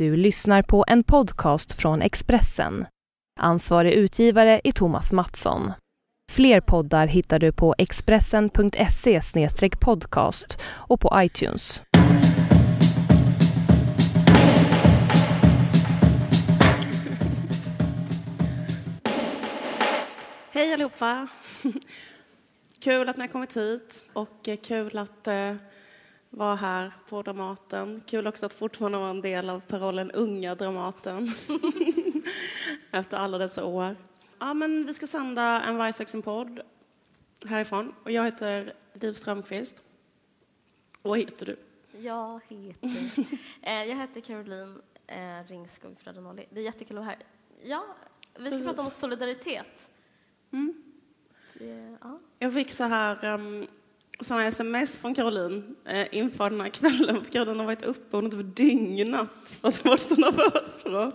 Du lyssnar på en podcast från Expressen. Ansvarig utgivare är Thomas Mattsson. Fler poddar hittar du på expressen.se podcast och på iTunes. Hej allihopa! Kul att ni har kommit hit och kul att eh, vara här på Dramaten. Kul också att fortfarande vara en del av parollen Unga Dramaten efter alla dessa år. Ja, men vi ska sända en Vargsaxen-podd härifrån och jag heter Liv Strömqvist. Och vad heter du? Jag heter, eh, jag heter Caroline eh, Ringskog Fredanoli. Det är jättekul att vara här. Ja, vi ska prata om solidaritet. Mm. Det, ja. Jag fick så här um, sådana sms från Caroline eh, inför den här kvällen. Caroline har varit uppe och typ dygnat för att hon varit så nervös för att,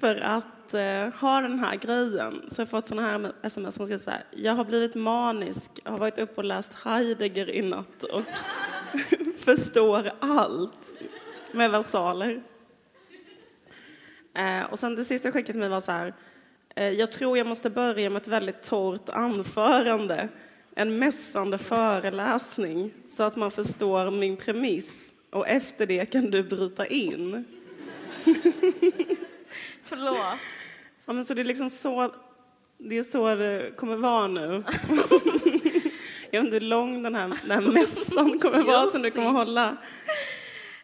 för att eh, ha den här grejen. Så jag har fått sådana här sms som ska säga. Jag har blivit manisk, jag har varit uppe och läst Heidegger i natt och förstår allt med versaler. Eh, och sen det sista skicket till mig var så här. Eh, jag tror jag måste börja med ett väldigt torrt anförande, en mässande föreläsning, så att man förstår min premiss. Och efter det kan du bryta in. Förlåt. Ja, men så det är liksom så det är så det kommer vara nu. jag vet inte hur lång den här, den här mässan kommer vara som du kommer hålla.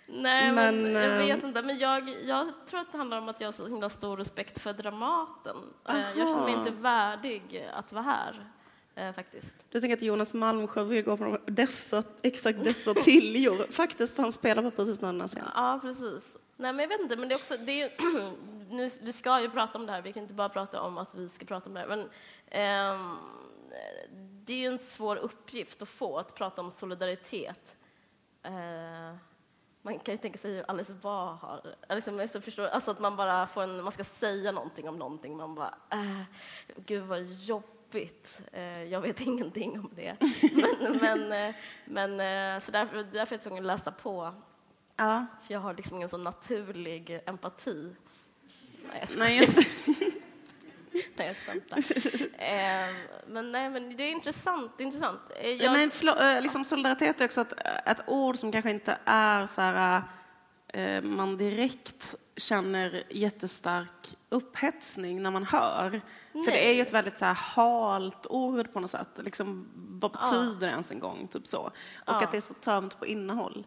Nej, men, Men, jag eh, vet inte. Men jag, jag tror att det handlar om att jag har så himla stor respekt för Dramaten. Eh, Jag känner mig Aha. inte värdig att vara här, eh, faktiskt. Du tänker att Jonas Malmsjö vill gå på dessa, exakt dessa tiljor. Faktiskt, för han spelar på precis den här scenen. Ja, precis. Nej, men jag vet inte, men det är också... Det är, nu, vi ska ju prata om det här, vi kan inte bara prata om att vi ska prata om det här. Men ehm, det är ju en svår uppgift att få, att prata om solidaritet. Eh, man kan ju tänka sig hur Alice Bah har liksom, så förstår, alltså att man bara får en, man ska säga någonting om någonting, man bara, äh, gud vad jobbigt, eh, jag vet ingenting om det. Men, men, eh, men eh, så därför, därför är jag tvungen att läsa på Ja. för jag har liksom ingen sån naturlig empati. Nej, jag skojar. Nej, just. Nej, jag skämtar. men, nej, men det är intressant. Det är intressant. Ja, Jag, men liksom solidaritet är också ett, ett ord som kanske inte är så här, man direkt känner jättestark upphetsning när man hör. För det är ju ett väldigt så här halt ord på något sätt. Liksom, vad betyder det ens en gång? Typ så. Och att det är så tömt på innehåll.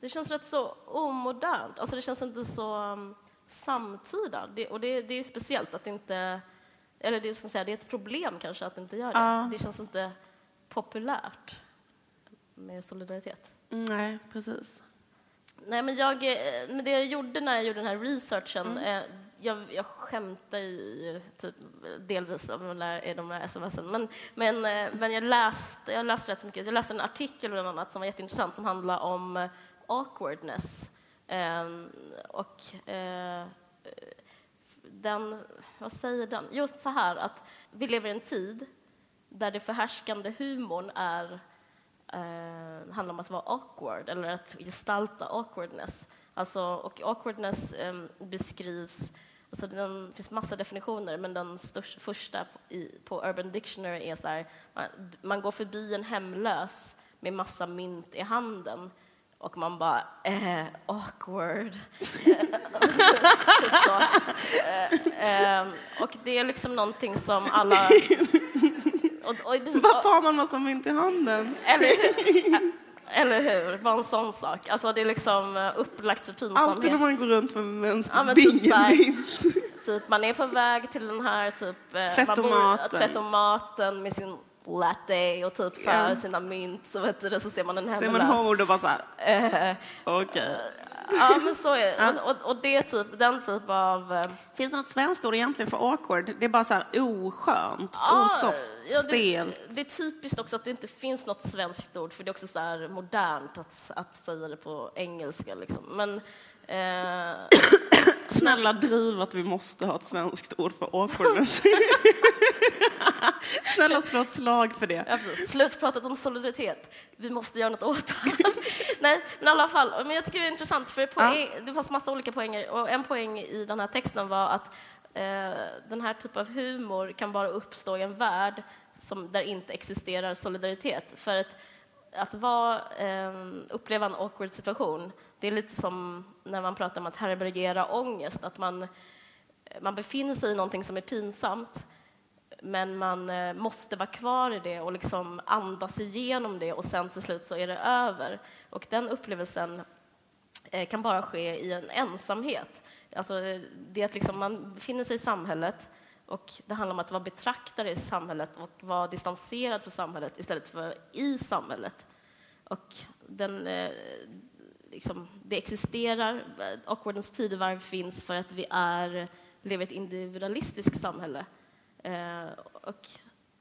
det känns rätt så omodernt. Alltså, det känns inte så um, samtida. Det, och det, det är ju speciellt att det inte... Eller det, ska säga, det är ett problem kanske att det inte gör det. Ja. Det känns inte populärt med solidaritet. Nej, precis. Nej, men, jag, eh, men det jag gjorde när jag gjorde den här researchen, eh, jag, jag skämtar ju typ, delvis om de där, de där smsen, men, men, eh, men jag läste jag läste rätt så mycket. Jag läste en artikel bland annat som var jätteintressant som handlade om eh, awkwardness. Um, och uh, den, vad säger den? Just så här att vi lever i en tid där det förhärskande humorn är uh, handlar om att vara awkward eller att gestalta awkwardness. Alltså, och awkwardness um, beskrivs, alltså den finns massa definitioner, men den största, första på, i, på Urban Dictionary är så här, man, man går förbi en hemlös med massa mynt i handen och man bara, eh, awkward. så. Eh, eh, och det är liksom någonting som alla... Och, och, Varför har man massa mynt i handen? eller? Eller hur? Bara en sån sak. Alltså det är liksom eh, upplagt för Alltid när pinsamhet. man går runt med en Ja, typ. Typ man är på väg till den här typ... eh, bor, tvättomaten med sin latte och typ så här, Ja. sina mynt så, vet du, så ser man en Ser man hemlös. hord och bara så här, Eh, okej. Ja, men så är det. Och, och, och det typ, den typ av... eh, Finns det något svenskt ord egentligen för awkward? Det är bara så här oskönt, Ja, osoft, ja, det, stelt. det är typiskt också att det inte finns något svenskt ord, för det är också så här modernt att, att säga det på engelska. Liksom. Men, eh, Snälla driv att vi måste ha ett svenskt ord för awkwardness. Snälla slå ett slag för det. Ja, precis. Slutpratat om solidaritet. Vi måste göra något åt. Nej, men i alla fall. Men jag tycker det är intressant, för poäng, ja. det fanns massa olika poänger. Och en poäng i den här texten var att eh, den här typen av humor kan bara uppstå i en värld som, där inte existerar solidaritet. För att, att vara, eh, uppleva en awkward situation, det är lite som när man pratar om att härbärgera ångest, att man, man befinner sig i någonting som är pinsamt men man eh, måste vara kvar i det och liksom andas igenom det och sen till slut så är det över. Och den upplevelsen eh, kan bara ske i en ensamhet. Alltså, det att liksom man befinner sig i samhället och det handlar om att vara betraktare i samhället och vara distanserad från samhället istället för i samhället. Och den, eh, liksom, det existerar, awkwardens tidevarv finns för att vi är, lever i ett individualistiskt samhälle. Eh, och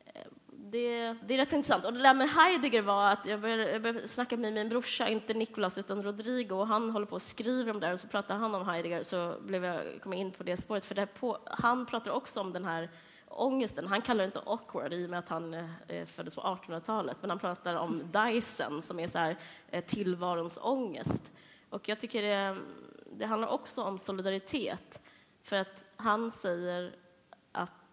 eh, det, det, är rätt intressant. Och det där med Heidegger var att jag började, jag började snacka med min brorsa, inte Nicolas utan Rodrigo, och han håller på och skriver om det här och så pratar han om Heidegger så blev jag, kom jag in på det spåret. För det på, han pratar också om den här ångesten. Han kallar det inte awkward i och med att han eh, föddes på 1800-talet, men han pratar om Dyson som är så här, eh, tillvarons ångest. Och jag tycker det, det handlar också om solidaritet. För att han säger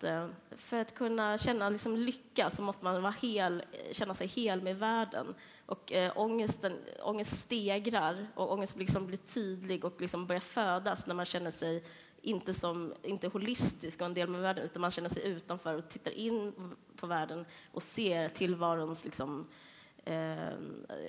Eh, för att kunna känna liksom lycka så måste man vara hel, känna sig hel med världen. Och eh, ångesten, ångest stegrar och ångest liksom blir tydlig och liksom börjar födas när man känner sig inte, som, inte holistisk och en del med världen utan man känner sig utanför och tittar in på världen och ser tillvarons liksom, eh,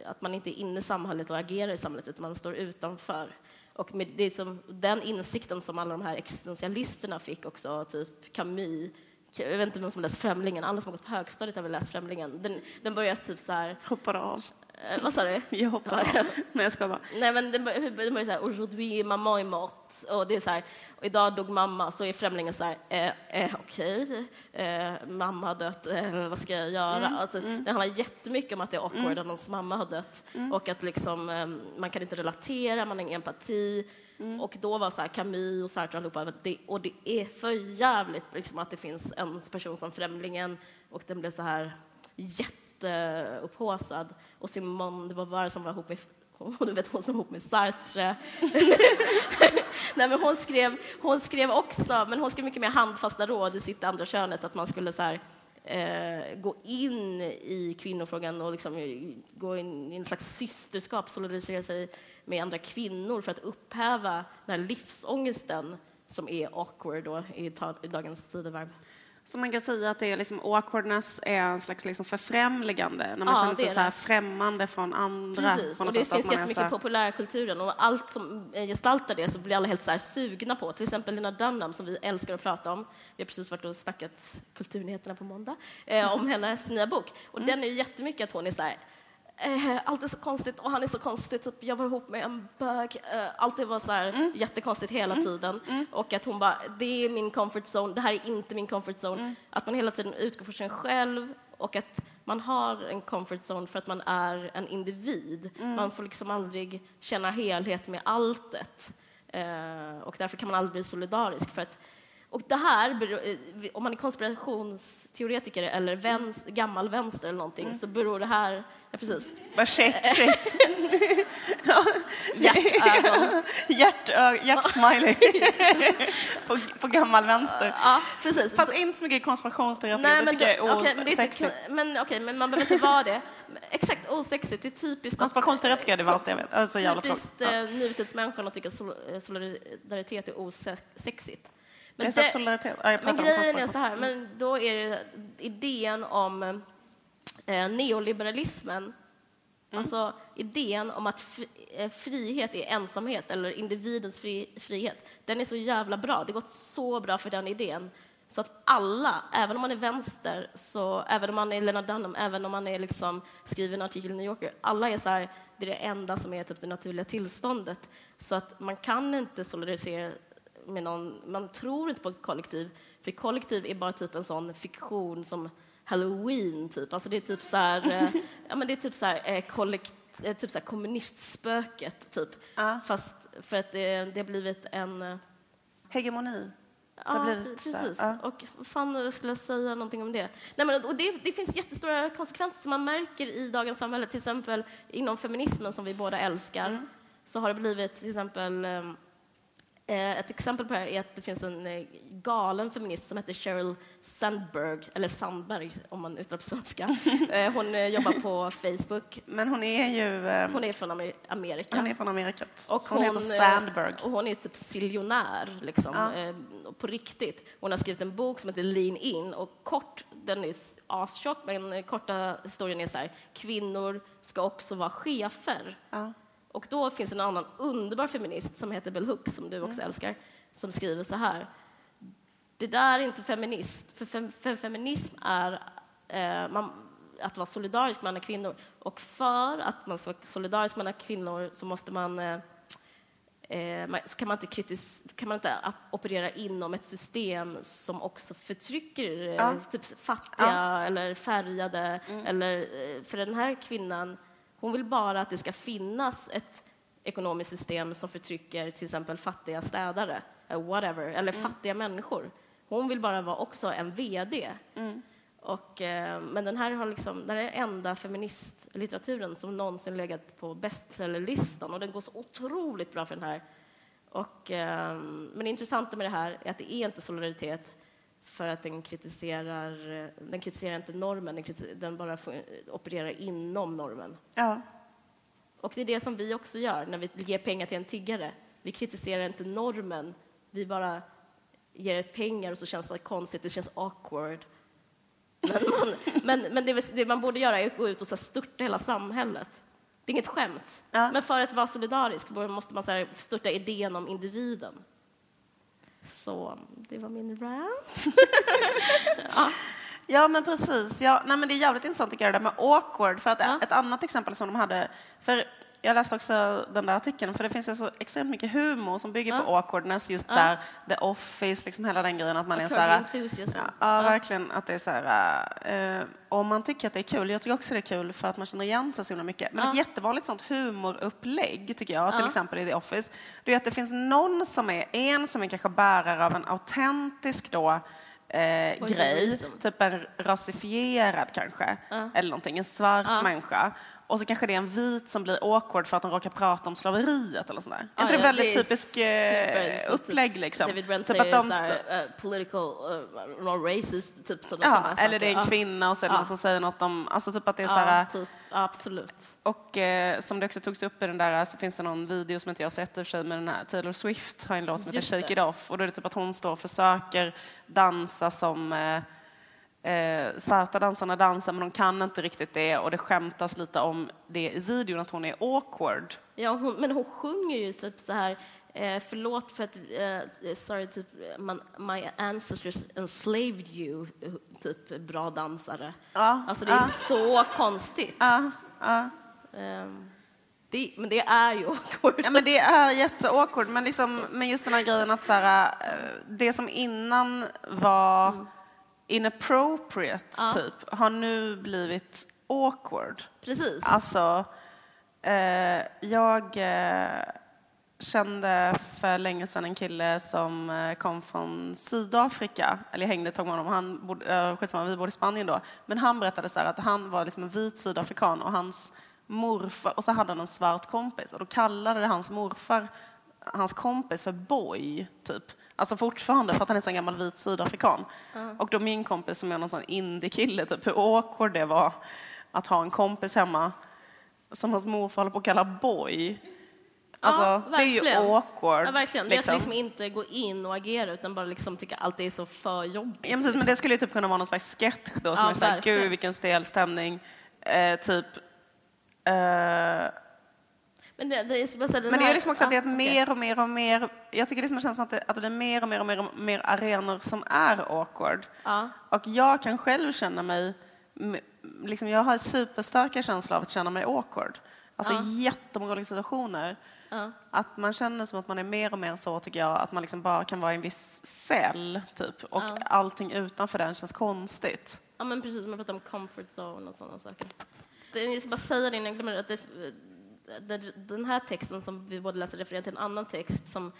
att man inte är inne i samhället och agerar i samhället utan man står utanför. Och med det som, den insikten som alla de här existentialisterna fick också, typ Camus, jag vet inte vem som läst Främlingen, alla som har gått på högstadiet har väl läst Främlingen. Den, den börjar typ så här... Hoppar av. Eh, vad sa du? Jag hoppar av. Nej, jag ska bara. Nej, men den, den börjar så här, aujourd'hui maman est morte. Och det är så här, och idag dog mamma. Så är Främlingen så här, eh, eh, okej, eh, mamma har dött, eh, vad ska jag göra? Mm, alltså, mm. Det handlar jättemycket om att det är awkward mm. att någons mamma har dött. Mm. Och att liksom, eh, man kan inte relatera, man har ingen empati. Mm. Och då var så här Camus och Sartre allihopa, det, och det är för jävligt liksom, att det finns en person som Främlingen och den blev så här jätteupphaussad. Och Simone de Beauvoir som var ihop med du vet hon som var ihop med Sartre. Nej, men hon, skrev, hon skrev också, men hon skrev mycket mer handfasta råd i sitt andra könet, att man skulle så här, eh, gå in i kvinnofrågan och liksom gå in i en slags systerskap, solidarisera sig med andra kvinnor för att upphäva den här livsångesten som är awkward då, i, i dagens tidevarv. Så man kan säga att det är liksom, awkwardness är en slags liksom förfrämligande, när man ja, känner sig så här främmande från andra. Precis, och det finns jättemycket i populärkulturen och allt som gestaltar det så blir alla helt så sugna på. Till exempel Lena Dunham som vi älskar att prata om. Vi har precis varit och snackat Kulturnyheterna på måndag eh, om hennes nya bok. Och mm. den är jättemycket att hon är så här, allt är så konstigt och han är så konstig. Typ, jag var ihop med en bög. Eh, allt var så här mm. jättekonstigt hela mm. tiden. Mm. Och att hon bara, det är min comfort zone, det här är inte min comfort zone. Mm. Att man hela tiden utgår från sig själv och att man har en comfort zone för att man är en individ. Mm. Man får liksom aldrig känna helhet med alltet. Eh, och därför kan man aldrig bli solidarisk. För att och det här, eh, om man är konspirationsteoretiker eller vänster, gammal vänster eller någonting, mm. så beror det här... Ja, precis. Bara check, check. Hjärtögon. Hjärtögon, hjärtsmiley. på, på gammal vänster. Ja, precis. Fast inte så mycket konspirationsteoretiker, Nej, det tycker jag är okay, men det är sexigt. Men, okay, men man behöver inte vara det. Exakt, osexigt. Det är typiskt... Konspirationsteoretiker är det värsta jag vet. Alltså, typiskt ja. Eh, nutidsmänniskan att tycka eh, solidaritet är osexigt. Men, det, solidaritet. Ja, men grejen är så här, men då är det idén om eh, neoliberalismen Mm. Alltså idén om att eh, frihet är ensamhet, eller individens fri frihet, den är så jävla bra. Det har gått så bra för den idén. Så att alla, även om man är vänster, så, även om man är Lena Dunham, även om man är liksom, skriver en artikel i New Yorker, alla är så här, det är det enda som är typ det naturliga tillståndet. Så att man kan inte solidarisera med någon, man tror inte på ett kollektiv, för kollektiv är bara typ en sån fiktion som halloween, typ. Alltså det är typ så här, eh, ja men det är typ så här, eh, kollekt, eh, typ så här kommunistspöket, typ. Uh. Fast för att det, det har blivit en... Hegemoni? Ja, precis. ja. Och vad fan skulle jag säga någonting om det? Nej, men, och det, det finns jättestora konsekvenser som man märker i dagens samhälle. Till exempel inom feminismen som vi båda älskar Mm. så har det blivit till exempel ehm, Eh, Ett exempel på det här är att det finns en eh, galen feminist som heter Sheryl Sandberg, eller Sandberg om man uttalar på svenska. Eh, Hon eh, jobbar på Facebook. Men hon är ju... eh, Hon är från Amer- Amerika. hon är från Amerika. Och så hon, heter eh, Sandberg. Och hon är typ siljonär, liksom, Ja. eh, på riktigt. Hon har skrivit en bok som heter Lean In. Och kort, den är astjock, men eh, korta historien är så här. Kvinnor ska också vara chefer. Ja. Och då finns en annan underbar feminist som heter Bell Hooks, som du också älskar, som skriver så här. Det där är inte feminist, för, fem, för feminism är eh, man, att vara solidarisk med andra kvinnor. Och för att man ska vara solidarisk med andra kvinnor så måste man eh, Eh, så kan man, inte kritis- kan man inte operera inom ett system som också förtrycker eh, Ja. typ fattiga eller färgade. Eller, eh, för den här kvinnan, hon vill bara att det ska finnas ett ekonomiskt system som förtrycker till exempel fattiga städare, eh, whatever, eller fattiga människor. Hon vill bara vara också en VD. Och, eh, men den här har liksom, den här är enda feministlitteraturen som någonsin legat på bestsellerlistan och den går så otroligt bra för den här. Och, eh, men det intressanta med det här är att det är inte solidaritet för att den kritiserar, den kritiserar inte normen, den, kritiserar, den bara opererar inom normen. Ja. Och det är det som vi också gör när vi ger pengar till en tiggare. Vi kritiserar inte normen, vi bara ger pengar och så känns det konstigt, det känns awkward. Men, man, men, men det, det man borde göra är att gå ut och så störta hela samhället. Det är inget skämt. Ja. Men för att vara solidarisk måste man så här störta idén om individen. Så det var min rant. Ja, men precis. Ja, nej, men det är jävligt intressant tycker jag, det med awkward. För att Ja. Ett annat exempel som de hade, för jag läste också den där artikeln, för det finns ju så extremt mycket humor som bygger på Ja. awkwardness, just Ja. så här, the office, liksom hela den grejen att man är så här. Ja, ja, verkligen. Att det är så här, eh, om man tycker att det är kul, jag tycker också det är kul för att man känner igen sig så himla mycket. Men Ja. ett jättevanligt sånt humorupplägg, tycker jag, till exempel i The Office, det är att det finns någon som är, en som är kanske bärare av en autentisk då, eh, grej, typ en rasifierad kanske, Ja. eller någonting, en svart Ja. människa. Och så kanske det är en vit som blir awkward för att de råkar prata om slaveriet eller sådär. Ja, är inte ja, väldigt det är typisk super- eh, upplägg liksom? David Brent Typ säger att de så st- här, uh, political, uh, not racist, typ sådana Ja, sådana eller det är en kvinna och så är det Ja. någon som säger något om, alltså typ att det är Ja, så här, ja, typ, absolut. och eh, som det också togs upp i den där så finns det någon video som inte jag har sett i och för sig med den här Taylor Swift har en låt som heter Shake. It Off och då är det typ att hon står och försöker dansa som eh, eh, svarta dansarna dansar men de kan inte riktigt det och det skämtas lite om det i videon att hon är awkward. Ja, hon, men hon sjunger ju typ så här, eh, förlåt för att, eh, sorry, typ, man, my ancestors enslaved you, typ bra dansare. Ja, Alltså det är ja. så konstigt. Ja, ja. Ehm, det, men det är ju awkward. Ja, men det är jätteawkward, men, liksom, men just den här grejen att så här, eh, det som innan var inappropriate, Ja. typ, har nu blivit awkward. Precis. Alltså, eh, jag eh, kände för länge sedan en kille som eh, kom från Sydafrika, eller jag hängde ett tag med honom, han bodde, eh, skitsamma, vi bodde i Spanien då, men han berättade så här att han var liksom en vit sydafrikan och hans morfar, och så hade han en svart kompis och då kallade det hans morfar hans kompis för boy, typ. Alltså fortfarande för att han är så en gammal vit sydafrikan. Och då min kompis som är någon sån indie-kille, typ hur awkward det var att ha en kompis hemma som hans morfar håller på att kalla boy. Alltså, Ja, det är ju awkward. Ja, verkligen. Det är liksom. liksom inte gå in och agera utan bara liksom tycka allt är så för jobbigt. Ja, precis, men det skulle ju typ kunna vara någon slags sketch då, som Ja, är såhär, gud vilken stel stämning. Eh, typ, eh, Men det, det är, så bara så här, den Men det är liksom också att det är mer och mer och mer, jag tycker liksom det känns som att det, att det blir mer och mer och mer, och mer arenor som är awkward. Ja. Och jag kan själv känna mig, liksom jag har superstarka känslor av att känna mig awkward. Alltså Ja. jättemånga olika situationer. Ja. Att man känner som att man är mer och mer så tycker jag, att man liksom bara kan vara i en viss cell typ. Och Ja. allting utanför den känns konstigt. Ja, men precis som jag pratade om comfort zone och sådana saker. Det, jag ska bara säga det innan jag glömmer det, att det, det, den här texten som vi båda läser refererar till en annan text som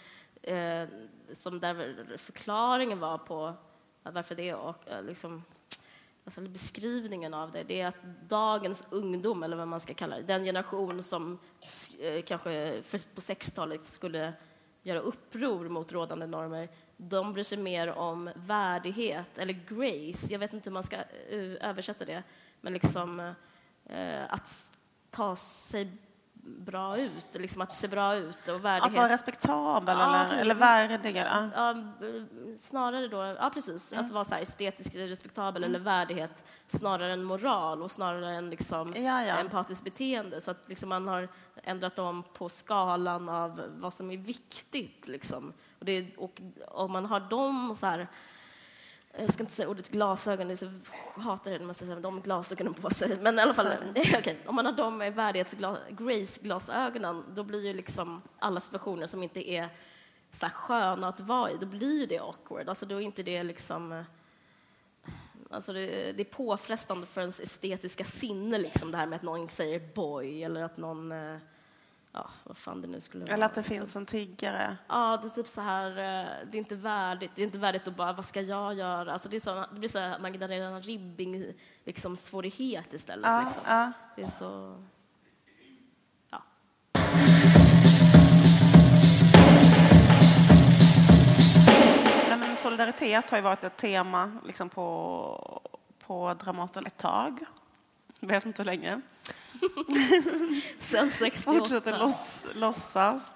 eh, som där förklaringen var på varför det och eh, liksom, alltså beskrivningen av det, det är att dagens ungdom, eller vad man ska kalla det, den generation som eh, kanske på 60-talet skulle göra uppror mot rådande normer, de bryr sig mer om värdighet, eller grace, jag vet inte hur man ska eh, översätta det, men liksom eh, att ta sig bra ut, liksom att se bra ut och värdighet. Att vara respektabel ja, eller, eller värdig? Ja. ja. snarare då, ja precis, mm. att vara så estetiskt respektabel mm. eller värdighet snarare än moral och snarare än liksom ja, ja. empatiskt beteende. Så att liksom man har ändrat om på skalan av vad som är viktigt. Liksom. Och, det, och om man har dem så här jag ska inte säga ordet glasögon, jag hatar det när man säger de glasögonen på sig. Men i alla fall, okay. om man har de värdighets-Grace-glasögonen, då blir ju liksom alla situationer som inte är så sköna att vara i, då blir det awkward. Alltså då är inte det liksom... Eh, alltså det, det är påfrestande för ens estetiska sinne, liksom, det här med att någon säger boy eller att någon eh, ja, vad fan det nu skulle vara. Eller att det finns en tiggare. Ja, det är typ så här, eh, det är inte värdigt, det är inte värdigt att bara, vad ska jag göra? Alltså det, är så, det blir så här Magdalena Ribbing, liksom svårighet istället. Ja, liksom. ja. Det är så, ja. Nej, men solidaritet har ju varit ett tema liksom på, på Dramaten ett tag. Jag vet inte hur länge. Sen 68. Fortsätter låtsas.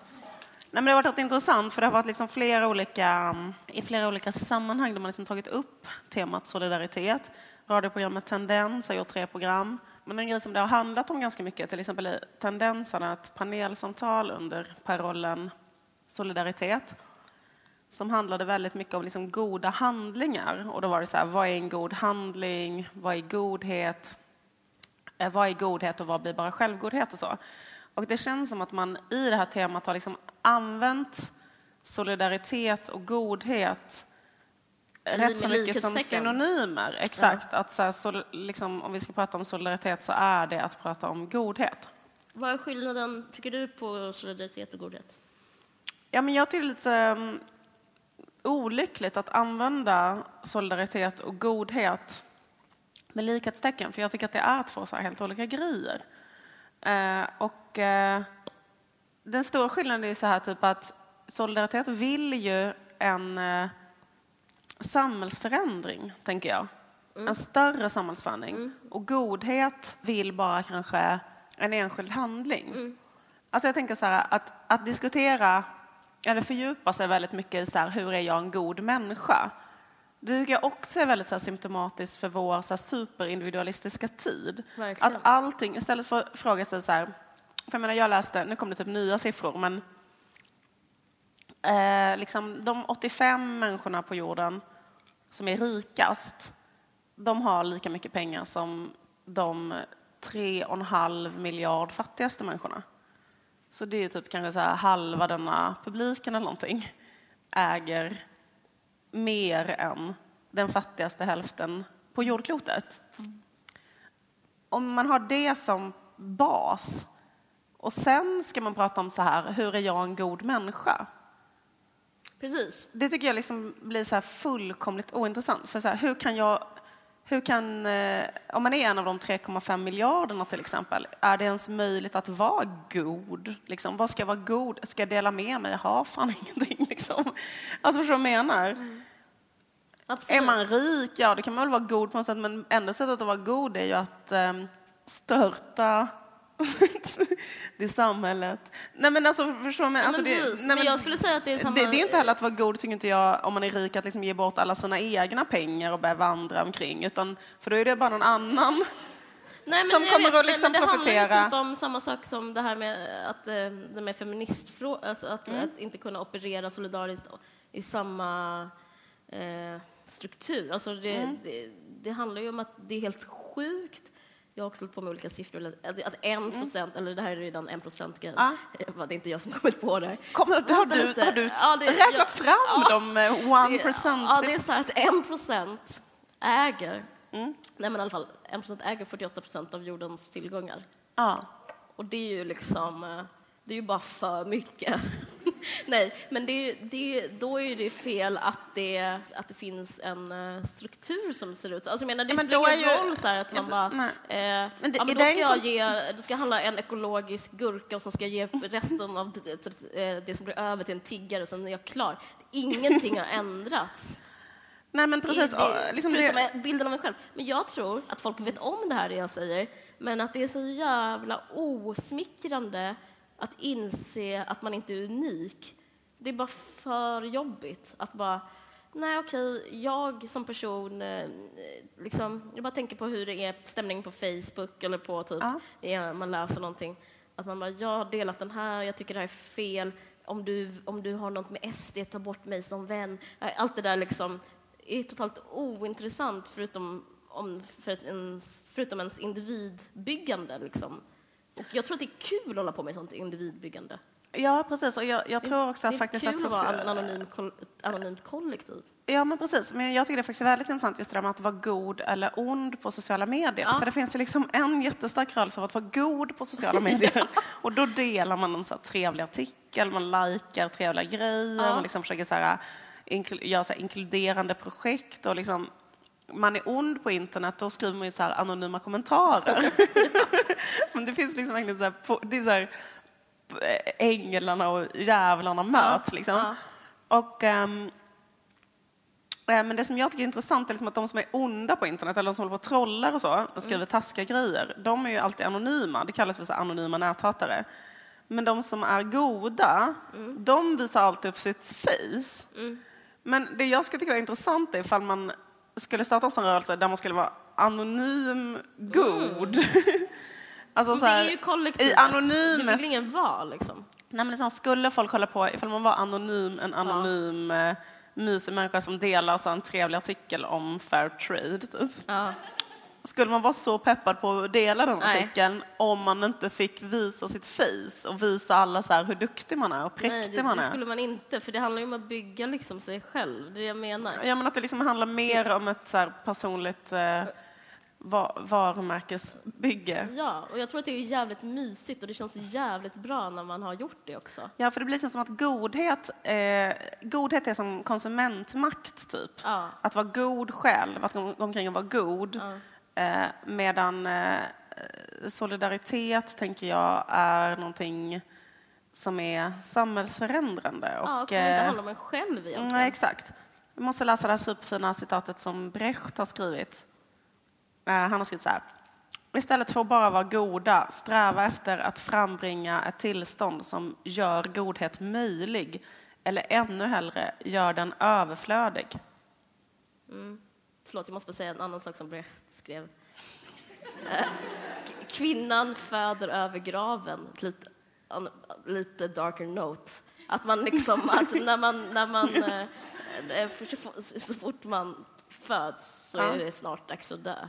Nej, men det har varit intressant för det har varit liksom flera olika, i flera olika sammanhang där man liksom tagit upp temat solidaritet. Radioprogrammet Tendens har gjort tre program. Men en grej som det har handlat om ganska mycket, till exempel i Tendensen, ett panelsamtal under parollen solidaritet som handlade väldigt mycket om liksom goda handlingar. Och då var det så här, vad är en god handling? Vad är godhet? Eh, vad är godhet och vad blir bara självgodhet och så. Och det känns som att man i det här temat har liksom använt solidaritet och godhet rätt så mycket som synonymer. Exakt. Ja. Att så här, så, liksom, om vi ska prata om solidaritet så är det att prata om godhet. Vad är skillnaden, tycker du, på solidaritet och godhet? Ja, men jag tycker det är lite um, olyckligt att använda solidaritet och godhet med likhetstecken, för jag tycker att det är två så helt olika grejer. Eh, och eh, den stora skillnaden är ju så här typ att solidaritet vill ju en eh, samhällsförändring, tänker jag. Mm. En större samhällsförändring. Mm. Och godhet vill bara kanske en enskild handling. Mm. Alltså jag tänker så här, att, att diskutera eller fördjupa sig väldigt mycket i så här, hur är jag en god människa? Det tycker jag också är väldigt så här, symptomatiskt för vår så här, superindividualistiska tid. Verkligen. Att allting, istället för att fråga sig så här, för jag menar jag läste, nu kom det typ nya siffror, men eh, liksom de 85 människorna på jorden som är rikast, de har lika mycket pengar som de 3,5 miljard fattigaste människorna. Så det är typ kanske så halva denna publiken eller någonting äger mer än den fattigaste hälften på jordklotet. Om man har det som bas och sen ska man prata om så här, hur är jag en god människa? Precis. Det tycker jag liksom blir så här fullkomligt ointressant. För så här, hur kan jag, hur kan, eh, om man är en av de 3,5 miljarderna till exempel, är det ens möjligt att vara god? Liksom, vad ska jag vara god? Ska jag dela med mig? Jag har fan ingenting. Liksom. Alltså förstår du vad jag menar? Mm. Absolut. Är man rik, ja det kan man väl vara god på något sätt, men enda sättet att vara god är ju att um, störta det samhället. Nej men alltså förstår man? Alltså, det, nej, men jag skulle säga att det är samma... Det, det är inte heller att vara god, tycker inte jag, om man är rik, att liksom ge bort alla sina egna pengar och börja vandra omkring, utan för då är det bara någon annan Nej, men som kommer vet, att liksom nej, men det profitera. handlar ju typ om samma sak som det här med att eh, det med feministfrågan, alltså att, mm. att inte kunna operera solidariskt i samma eh, struktur. Alltså det, mm. det, det, handlar ju om att det är helt sjukt. Jag har också hållit på med olika siffror. Att en mm. procent, mm. eller det här är redan en procent grejen. Ah. Det är inte jag som kommit på det. Kom, har, du, har du ja, det, räknat jag, fram ja, de eh, one percent? Ja, det är så att en procent äger, mm. nej men i alla fall, en procent äger 48 procent av jordens tillgångar. Ah. Och det är ju liksom, eh, det är ju bara för mycket. Nej, men det, det, då är det fel att det, att det finns en uh, struktur som ser ut så. Alltså, jag menar, det Ja, men spelar ingen roll så att man Alltså, bara... Eh, Men det- ja, i men då, ska jag ge, då ska jag handla en ekologisk gurka och sen ska jag ge resten av det, det, det som blir över till en tiggare och sen är jag klar. Ingenting har ändrats. Nej, men precis. Det, liksom det, bilden av mig själv. Men jag tror att folk vet om det här det jag säger, men att det är så jävla osmickrande att inse att man inte är unik. Det är bara för jobbigt att bara Nej, okej, jag som person, eh, liksom, jag bara tänker på hur det är stämning på Facebook eller på typ, Ja. ja, man läser någonting, att man bara, jag har delat den här, jag tycker det här är fel, om du, om du har något med SD, ta bort mig som vän. Eh, Allt det där liksom är totalt ointressant förutom, om, för ens, förutom ens individbyggande. Liksom. Och jag tror att det är kul att hålla på med sånt individbyggande. ja, precis. Och jag, jag tror också det att är faktiskt kul att vara en anonym, ett anonymt kollektiv. Ja, men precis. Men jag tycker det är faktiskt väldigt intressant just det där med att vara god eller ond på sociala medier. Ja. För det finns ju liksom en jättestark rörelse av att vara god på sociala medier. Och då delar man en så här trevlig artikel, man likar trevliga grejer, Ja. man liksom försöker så här, inkl- göra så inkluderande projekt och liksom man är ond på internet, då skriver man ju så anonyma kommentarer. Men det finns liksom verkligen så här, det är så här, änglarna och djävlarna möts liksom. ja. Och Eh, Men det som jag tycker är intressant är liksom att de som är onda på internet, eller de som håller på och trollar och så, och skriver taskiga grejer, de är ju alltid anonyma. Det kallas för så anonyma näthatare. Men de som är goda, de visar alltid upp sitt face. Men det jag skulle tycka var intressant är ifall man skulle starta en rörelse där man skulle vara anonym god. alltså Men så det är ju kollektivet. I anonymet Det vill ingen vara liksom. Nej, men liksom, skulle folk hålla på, ifall man var anonym, en anonym ja. mysig människa som delar så en trevlig artikel om fair trade, typ. Ja. Skulle man vara så peppad på att dela den Nej. artikeln om man inte fick visa sitt face och visa alla så hur duktig man är och präktig Nej, det, man det är? skulle man inte, för det handlar ju om att bygga liksom sig själv. Det är det jag menar. Ja, men att det liksom handlar mer om ett så personligt eh, va- varumärkesbygge. Ja, och jag tror att det är jävligt mysigt och det känns jävligt bra när man har gjort det också. Ja, för det blir liksom som att godhet, eh, godhet är som konsumentmakt, typ. Ja. Att vara god själv, att gå omkring och vara god. Ja. Eh, medan eh, solidaritet, tänker jag, är någonting som är samhällsförändrande. Och, Ja, och som inte eh, handlar om en själv egentligen. Nej, exakt. Vi måste läsa det här superfina citatet som Brecht har skrivit. Han har skrivit så här. Istället för att bara vara goda, sträva efter att frambringa ett tillstånd som gör godhet möjlig, eller ännu hellre, gör den överflödig. Förlåt, jag måste bara säga en annan sak som Brecht skrev. Eh, Kvinnan föder över graven. Lite, lite darker note. Att man liksom, att när man, när man, eh, eh, så- fort man föds så är det snart dags att dö.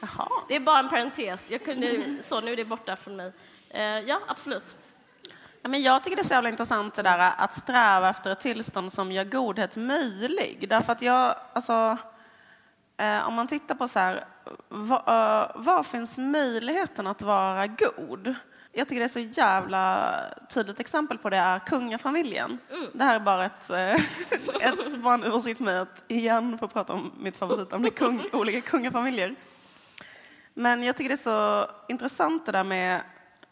Jaha. Det är bara en parentes. Jag kunde, så, nu är det borta från mig. Ja, absolut. Ja, men jag tycker det är så jävla intressant det där att sträva efter ett tillstånd som gör godhet möjlig. Därför att jag, alltså, om man tittar på så här, eh, var finns möjligheten att vara god? Jag tycker det är så jävla tydligt exempel på det är kungafamiljen. Det här är bara ett, eh, ett bara en ursäkt mig att igen få prata om mitt favoritämne, kung, olika kungafamiljer. Men jag tycker det är så intressant det där med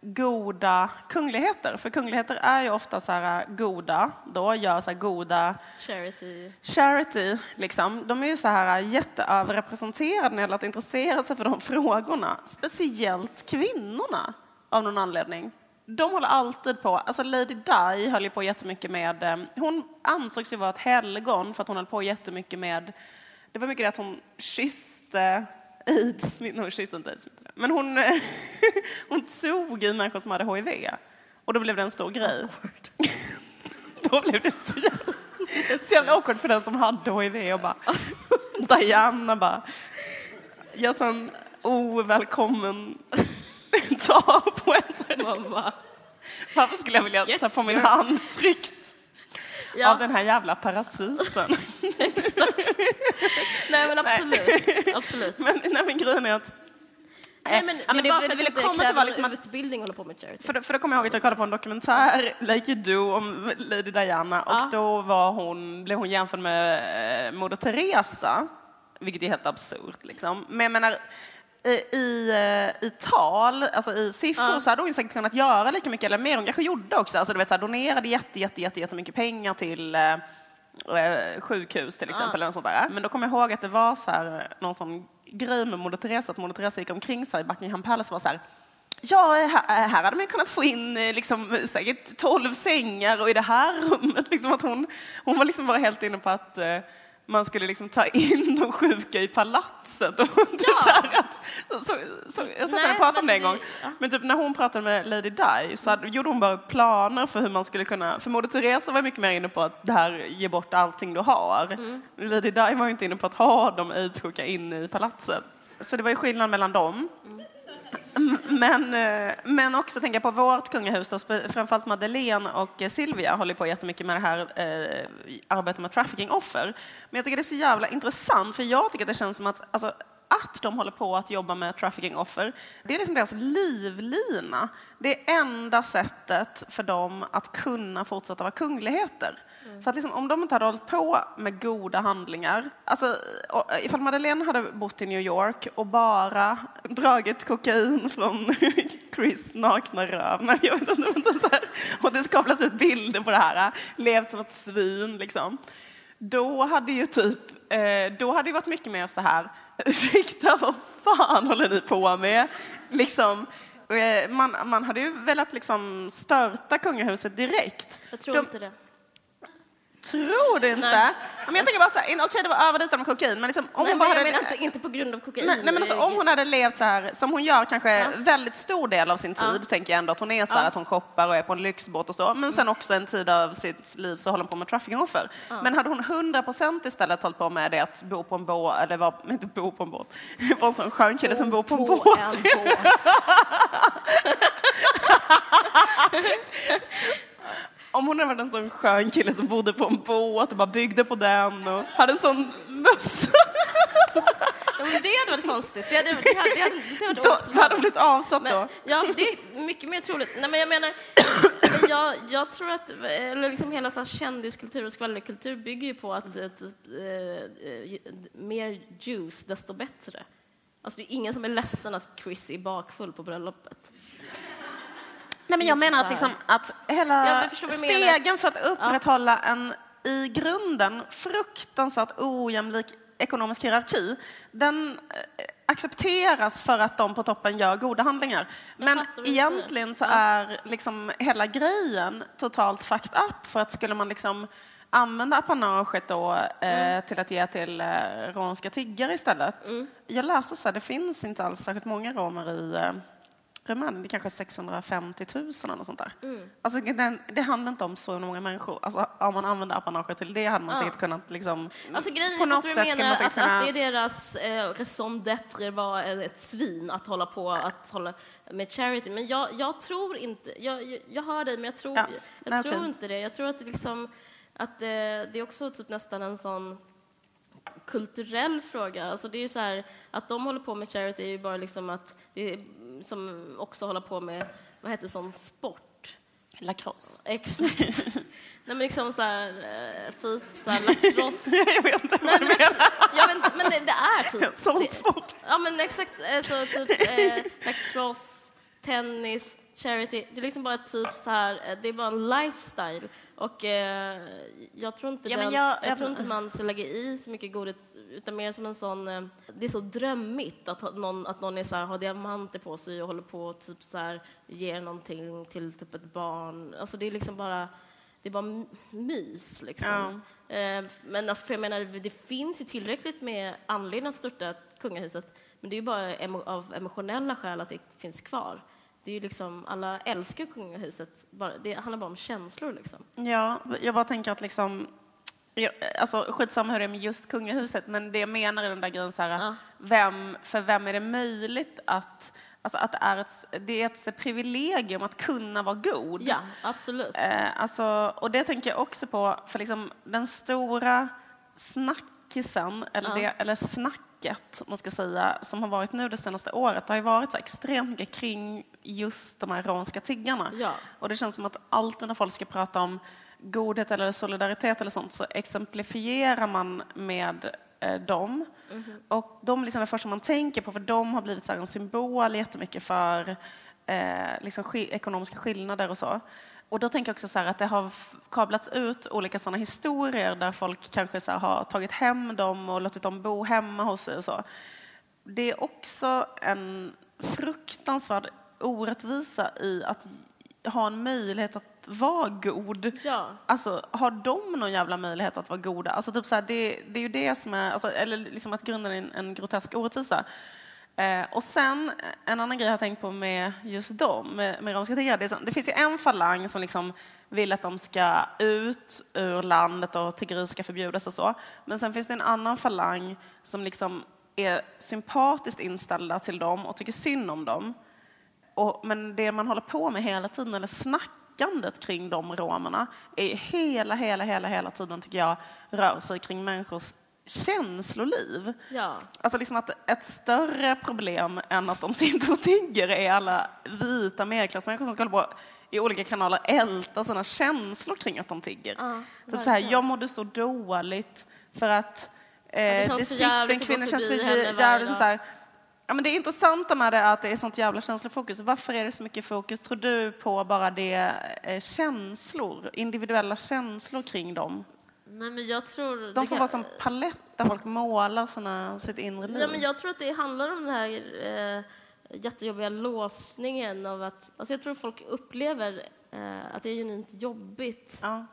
goda kungligheter. För kungligheter är ju ofta så här goda, då gör så här goda Charity. charity, liksom. De är ju så här jätteöverrepresenterade när det gäller att intressera sig för de frågorna. Speciellt kvinnorna, av någon anledning. De håller alltid på, alltså Lady Di höll ju på jättemycket med, eh, hon ansågs ju vara ett helgon för att hon höll på jättemycket med, det var mycket det att hon kysste aids, nej hon kysste inte aids, men hon, hon tog i människor som hade HIV. Och då blev det en stor grej. då blev det så jävla, så jävla awkward för den som hade HIV och bara, Diana bara, gör sån ovälkommen ta på en sån Varför skulle jag vilja så här, få min hand tryckt ja, av den här jävla parasiten? exakt. Nej, men absolut. absolut. men, nej, men grejen är att Nej, men ja, det, det- var för att ville komma till var liksom att- utbildning hålla på med charity. För, för då kommer jag ihåg att jag kollade på en dokumentär, Like You Do, om Lady Diana och Ja. då var hon, blev hon jämförd med eh, Moder Teresa, vilket är helt absurt. Liksom. Men jag menar, i, i, eh, i tal, alltså i siffror, Ja. så hade hon ju säkert kunnat göra lika mycket, eller mer. Hon kanske gjorde också. Alltså, du vet, så här, donerade jätte, jätte, jätte, jättemycket pengar till eh, eh, sjukhus till exempel. Eller något sånt där. Men då kommer jag ihåg att det var så här, eh, någon sån grej med Moder Teresa, att Moder Teresa gick omkring så här, i Buckingham Palace och var så här Ja, här, här hade man kunnat få in liksom, säkert 12 sängar och i det här rummet, liksom att hon, hon var liksom bara helt inne på att man skulle liksom ta in de sjuka i palatset. Och typ Ja. så här att, så, så, jag satt och pratade om det en gång. ja. Men typ när hon pratade med Lady Di så hade, gjorde hon bara planer för hur man skulle kunna... För Moder Teresa var mycket mer inne på att det här ge bort allting du har. Mm. Lady Di var inte inne på att ha de aidssjuka inne i palatset. Så det var ju skillnad mellan dem. Men, eh, men också tänka på vårt kungahus, då, framförallt Madeleine och eh, Silvia håller på jättemycket med det här eh, arbetet med trafficking-offer. Men jag tycker det är så jävla intressant, för jag tycker att det känns som att alltså, att de håller på att jobba med trafficking-offer, det är liksom deras livlina. Det är enda sättet för dem att kunna fortsätta vara kungligheter. För att liksom, om de inte hade hållit på med goda handlingar, alltså och, ifall Madeleine hade bott i New York och bara dragit kokain från Chris nakna röv, nej, jag vet inte, men så här, och det skapas ut bilder på det här, levt som ett svin liksom. Då hade ju typ, eh, då hade det varit mycket mer så här, ursäkta vad fan håller ni på med? Liksom, eh, man, man hade ju velat liksom störta kungahuset direkt. Jag tror De- inte det. Tror du inte? Nej. Ja, Men jag tänker bara så här, okej det var överdrivet med kokain, men liksom, om Nej, hon bara hade... inte, inte på grund av kokain. Nej, nej, men alltså, om hon hade levt så här som hon gör kanske Ja. väldigt stor del av sin tid, Ja. tänker jag ändå att hon är så här, Ja. att hon shoppar och är på en lyxbåt och så, men sen också en tid av sitt liv så håller hon på med trafficking-offer. Men hade hon 100% istället hållit på med det att bo på en båt, eller var, inte bo på en båt, vara en sån skön kille som bor på en båt. en båt. Om hon hade varit en sån skön kille som bodde på en båt och bara byggde på den och hade en sån mössa, Ja, men det hade varit konstigt. Det hade, det hade, det hade, det hade då hade hon blivit avsatt då. Men, ja, det är mycket mer troligt. Nej, men jag menar, men jag, jag tror att eller liksom hela så här kändiskultur och skvallerkultur bygger ju på att typ, eh, eh, mer juice, desto bättre. Alltså, det är ingen som är ledsen att Chris är bakfull på bröllopet. Nej, men jag menar att, liksom, att hela stegen för att upprätthålla en i grunden fruktansvärt ojämlik ekonomisk hierarki, den eh, accepteras för att de på toppen gör goda handlingar. Men egentligen så är liksom hela grejen totalt fucked up för att skulle man liksom använda apanaget då eh, Mm. till att ge till eh, romska tiggare istället. Jag läste så här, det finns inte alls särskilt många romer i eh, Rumänien, det är kanske 650 000 eller sånt där. Mm. Alltså, det, det handlar inte om så många människor. Alltså, om man använder apanaget till det hade man Ja. säkert kunnat liksom... Alltså grejen på är något att du menar att, säkert att kunna... det är deras eh, raison d'être var ett svin att hålla på att hålla med charity. Men jag, jag tror inte, jag, jag, hör dig men jag tror, Ja, jag nej, tror inte det. Jag tror att det liksom, att eh, det är också typ nästan en sån kulturell fråga. Alltså det är så här, att de håller på med charity är ju bara liksom att det är, som också håller på med, vad heter sån sport? Lacrosse. Exakt. Nej men liksom så här, eh, typ så här lacrosse. jag vet inte Nej, vad du men, menar. jag vet, inte, men det, det är typ... Sån det, sport. Ja, men exakt. Alltså, typ eh, lacrosse, tennis, charity. Det är liksom bara typ så här, eh, det är bara en lifestyle. Och eh, jag tror inte Ja, den, jag- jag, jag- tror inte man ska lägga i så mycket godhet, utan mer som en sån... Eh, det är så drömmigt att någon, att någon är så här, har diamanter på sig och håller på och typ så här, ger någonting till typ ett barn. Alltså det är liksom bara... Det är bara my- mys, liksom. Eh, Men alltså, för jag menar, det finns ju tillräckligt med anledning att störta kungahuset, men det är ju bara emo av emotionella skäl att det finns kvar. Det är ju liksom, alla älskar kungahuset, det handlar bara om känslor liksom. Ja, jag bara tänker att liksom... ja, Alltså, skitsamma hur det är med just kungahuset, men det jag menar är den där grejen så här, Ja. vem, för vem är det möjligt att... Alltså att det är ett, det är ett privilegium att kunna vara god. Ja, absolut. Eh, alltså, och det tänker jag också på, för liksom den stora snackisen, eller, Ja. det, eller snacket snacket man ska säga, som har varit nu det senaste året, det har ju varit så extremt mycket kring just de här romska tiggarna. Ja. Och det känns som att alltid när folk ska prata om godhet eller solidaritet eller sånt så exemplifierar man med eh, dem. Mhm. Och de är liksom det första man tänker på för de har blivit så en symbol jättemycket för eh, liksom sk ekonomiska skillnader och så. Och då tänker jag också så att det har kablats ut olika sådana historier där folk kanske så har tagit hem dem och låtit dem bo hemma hos sig och så. Det är också en fruktansvärd orättvisa i att ha en möjlighet att vara god. Ja. Alltså, har de någon jävla möjlighet att vara goda? Alltså, typ så här, det, det är ju det som är, alltså, eller liksom att grunden är en, en grotesk orättvisa. Eh, och sen eh, en annan grej jag har tänkt på med just dem, med, med romska tiggare, det, det finns ju en falang som liksom vill att de ska ut ur landet och tiggeri ska förbjudas och så. Men sen finns det en annan falang som liksom är sympatiskt inställda till dem och tycker synd om dem. Och, men det man håller på med hela tiden, eller snackandet kring de romerna, är hela, hela, hela, hela tiden, tycker jag, rör sig kring människors känsloliv. Ja. Alltså liksom att ett större problem än att de sitter och tigger är alla vita medelklassmänniskor som ska hålla på i olika kanaler älta sådana känslor kring att de tigger. Ja, typ så här, jag mådde så dåligt för att eh, det det, sitter en kvinna, känns för jävligt så här, Ja, men det intressanta med det är att det är sånt jävla känslofokus. Varför är det så mycket fokus, tror du, på bara det eh, känslor, individuella känslor kring dem? Nej, men jag tror... De får vara som palett där folk målar sina, sitt inre liv. Ja, men jag tror att det handlar om den här eh, jättejobbiga låsningen av att... Alltså jag tror folk upplever eh, att det är genuint jobbigt. Ja.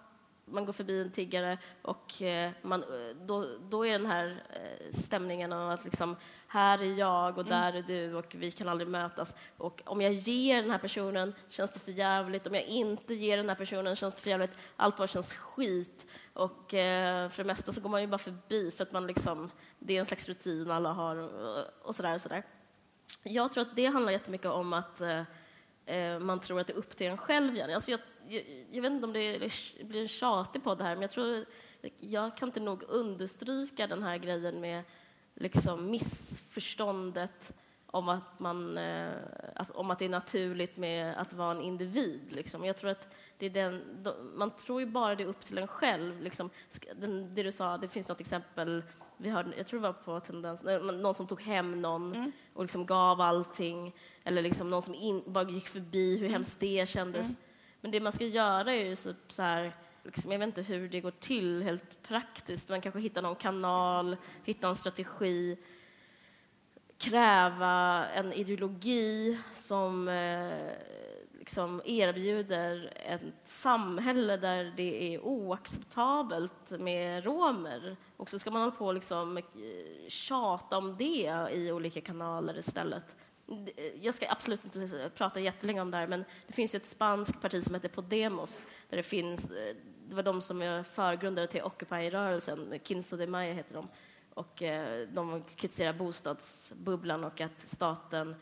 Man går förbi en tiggare och eh, man, då, då är den här eh, stämningen av att liksom, här är jag och där är du och vi kan aldrig mötas. Och om jag ger den här personen känns det för jävligt. Om jag inte ger den här personen känns det för jävligt. Allt bara känns skit. Och eh, för det mesta så går man ju bara förbi för att man liksom, det är en slags rutin alla har och, och sådär och sådär. Jag tror att det handlar jättemycket om att eh, eh, man tror att det är upp till en själv. igen. Alltså jag, jag, jag vet inte om det blir en tjatig podd här, men jag tror jag kan inte nog understryka den här grejen med liksom missförståndet om att, man, eh, att, om att det är naturligt med att vara en individ. Liksom. Jag tror att det är den, de, man tror ju bara det är upp till en själv. Liksom. Det du sa, det finns något exempel, vi hörde, jag tror det var på Tendens, någon som tog hem någon och liksom gav allting. Eller liksom någon som in, bara gick förbi, hur hemskt det kändes. Men det man ska göra är ju så, så här, liksom, jag vet inte hur det går till helt praktiskt, man kanske hittar någon kanal, hitta en strategi, kräva en ideologi som eh, liksom erbjuder ett samhälle där det är oacceptabelt med romer. Och så ska man hålla på och liksom, eh, tjata om det i olika kanaler istället. Eh, jag ska absolut inte prata jättelänge om det här, men det finns ju ett spanskt parti som heter Podemos, där det finns, eh, det var de som är förgrundare till Occupy-rörelsen, Kinzo de Mayo heter de. Och eh, de kritiserar bostadsbubblan och att staten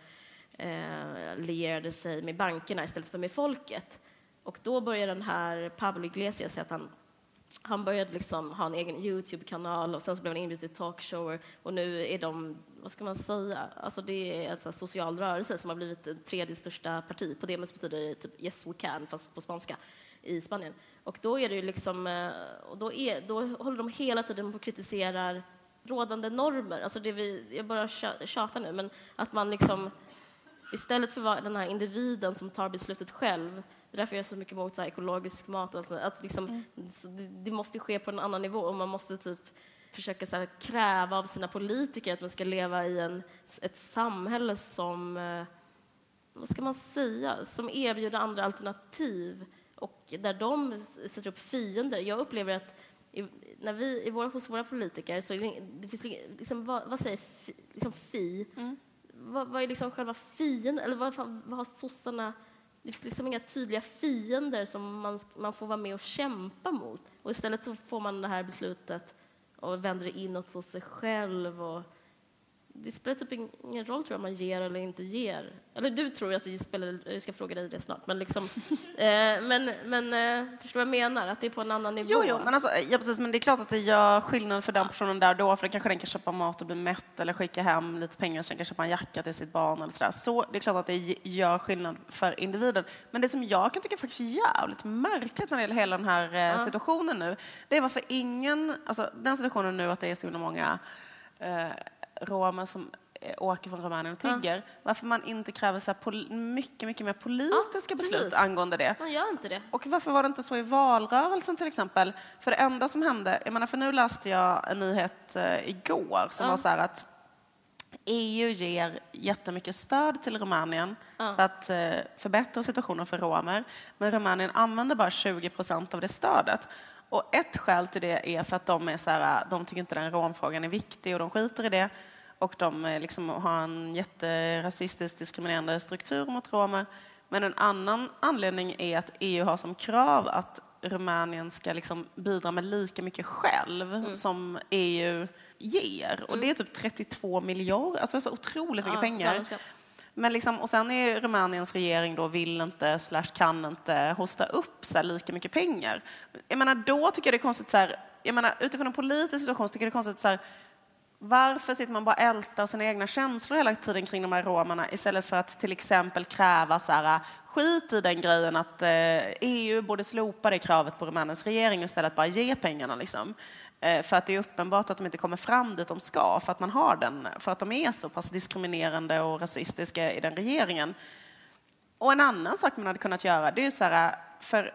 eh, lierade sig med bankerna istället för med folket. Och då började den här Pablo Iglesias säga att han han började liksom ha en egen Youtube-kanal och sen så blev han inbjuden till talkshower och nu är de, vad ska man säga, alltså det är en sån social rörelse som har blivit det tredje största parti. På det betyder det typ Yes We Can, fast på spanska, i Spanien. Och då är det liksom, eh, och då, är, då håller de hela tiden på och kritiserar rådande normer. Alltså det vi, jag bara tja- tjatar nu, men att man liksom istället för att den här individen som tar beslutet själv, det är därför jag är så mycket emot så ekologisk mat, där, att liksom, så det, det måste ske på en annan nivå och man måste typ försöka så här, kräva av sina politiker att man ska leva i en, ett samhälle som, eh, vad ska man säga, som erbjuder andra alternativ och där de sätter upp fiender. Jag upplever att i, när vi, i våra, hos våra politiker så det, det finns liksom, vad, vad säger fi, liksom fi? Vad, vad är liksom själva fienden? Eller vad, vad har sossarna... Det finns liksom inga tydliga fiender som man, man får vara med och kämpa mot. Och istället så får man det här beslutet och vänder det inåt åt sig själv. Och det spelar typ ingen roll tror jag man ger eller inte ger. Eller du tror att det spelar, jag ska fråga dig det snart, men liksom, eh, men, men eh, förstår vad jag menar? Att det är på en annan nivå? Jo, jo men, alltså, ja, precis, men det är klart att det gör skillnad för den personen där och då, för det kanske den kan köpa mat och bli mätt eller skicka hem lite pengar så den kan köpa en jacka till sitt barn eller sådär. Så det är klart att det gör skillnad för individen. Men det som jag kan tycka är faktiskt jävligt märkligt när det gäller hela den här eh, ja. situationen nu, det är varför ingen, alltså den situationen nu att det är så himla många eh, romer som eh, åker från Rumänien och tigger, ja. varför man inte kräver så mycket, mycket mer politiska ja, beslut angående det. Man gör inte det. Och varför var det inte så i valrörelsen till exempel? För det enda som hände, jag menar för nu läste jag en nyhet eh, igår som ja. var så här att EU ger jättemycket stöd till Rumänien ja. för att eh, förbättra situationen för romer, men Rumänien använder bara 20 procent av det stödet. Och ett skäl till det är för att de, är så här, de tycker inte den romfrågan är viktig och de skiter i det. Och de liksom har en jätterasistisk diskriminerande struktur mot romer. Men en annan anledning är att EU har som krav att Rumänien ska liksom bidra med lika mycket själv mm. som EU ger. Mm. Och det är typ 32 miljarder, alltså så otroligt mycket ja, pengar. Men liksom, och sen är Rumäniens regering då vill inte, slash kan inte hosta upp så lika mycket pengar. Jag menar, då tycker jag det är konstigt, så här, jag menar, utifrån en politisk situation tycker jag det är konstigt så här, varför sitter man bara och ältar sina egna känslor hela tiden kring de här romerna istället för att till exempel kräva så här, skit i den grejen att eh, EU borde slopa det kravet på Rumäniens regering och istället bara ge pengarna. Liksom. Eh, för att det är uppenbart att de inte kommer fram dit de ska, för att, man har den, för att de är så pass diskriminerande och rasistiska i den regeringen. Och en annan sak man hade kunnat göra, det är ju så här, för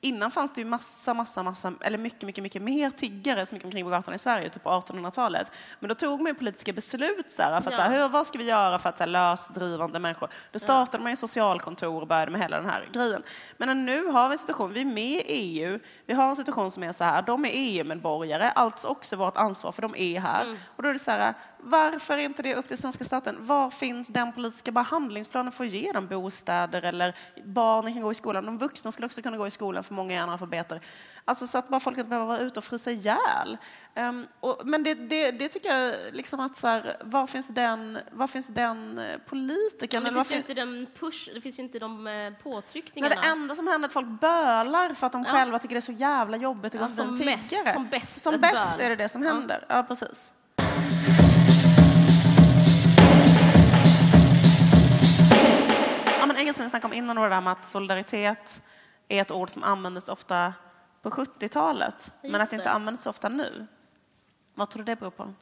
Innan fanns det ju massa, massa, massa, eller mycket, mycket, mycket mer tiggare som gick omkring på gatorna i Sverige, typ på 1800-talet. Men då tog man politiska beslut så här, för att ja. så här, vad ska vi göra för att så här, lösdrivande människor? Då startade ja. man ju socialkontor och började med hela den här grejen. Men nu har vi en situation, vi är med i EU, vi har en situation som är så här, de är EU-medborgare, alltså också vårt ansvar för de är här. Mm. Och då är det så här, varför är inte det upp till svenska staten? Var finns den politiska behandlingsplanen för att ge dem bostäder eller barnen kan gå i skolan? De vuxna skulle också kunna gå i skolan för många är analfabeter. Alltså så att bara folk inte behöver vara ute och frysa ihjäl. Um, och, men det, det, det, tycker jag liksom att så här, var finns den, var finns den eh, politikern? Men det finns ju inte den push, det finns ju inte de eh, påtryckningarna. Men det enda som händer är att folk bölar för att de ja. själva tycker det är så jävla jobbigt att gå ja, som tiggare. Som bäst, som bäst är det det som händer. Ja, ja precis. En grej som vi snackade om innan var det där med att solidaritet är ett ord som användes ofta på 70-talet, men att det inte används så ofta nu. Vad tror du det beror på?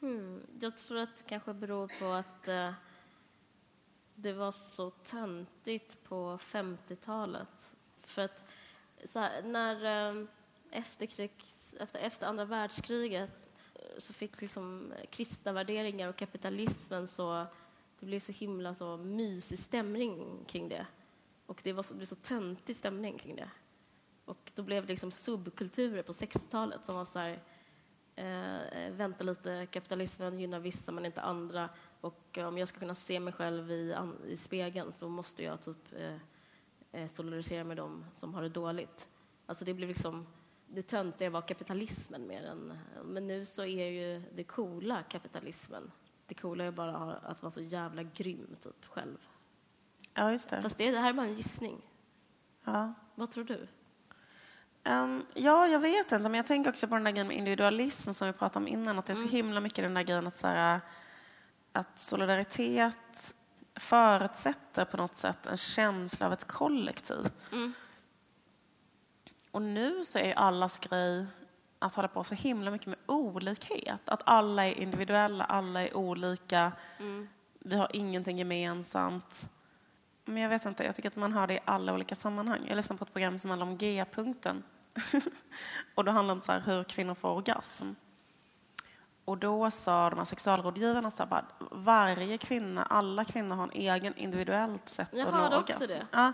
Hmm, jag tror att det kanske beror på att eh, det var så töntigt på 50-talet. För att här, när eh, efterkrigs, efter, efter andra världskriget eh, så fick liksom kristna värderingar och kapitalismen så det blev så himla så mysig stämning kring det. Och det, var så, det blev så töntig stämning kring det. Och då blev det liksom subkulturer på 60-talet som var så här, eh, eh, vänta lite, kapitalismen gynnar vissa men inte andra. Och eh, om jag ska kunna se mig själv i, i spegeln så måste jag typ eh, eh, solidarisera med dem som har det dåligt. Alltså det blev liksom, det töntiga var kapitalismen mer än, men nu så är ju det coola kapitalismen. Det coola är bara att vara så jävla grym typ själv. Ja, just det. Fast det, det här är bara en gissning. Ja. Vad tror du? Um, ja, jag vet inte, men jag tänker också på den där grejen med individualism som vi pratade om innan, att det är så mm. himla mycket den där grejen att, så här, att solidaritet förutsätter på något sätt en känsla av ett kollektiv. Mm. Och nu så är allas grej att hålla på så himla mycket med olikhet. Att alla är individuella, alla är olika. Mm. Vi har ingenting gemensamt. Men jag vet inte, jag tycker att man har det i alla olika sammanhang. Jag lyssnade på ett program som handlar om G-punkten. och då handlade det om så här, hur kvinnor får orgasm. Och då sa de här sexualrådgivarna så här, bara, varje kvinna, alla kvinnor har en egen individuellt sätt jag att nå orgasm. Också det. Ja.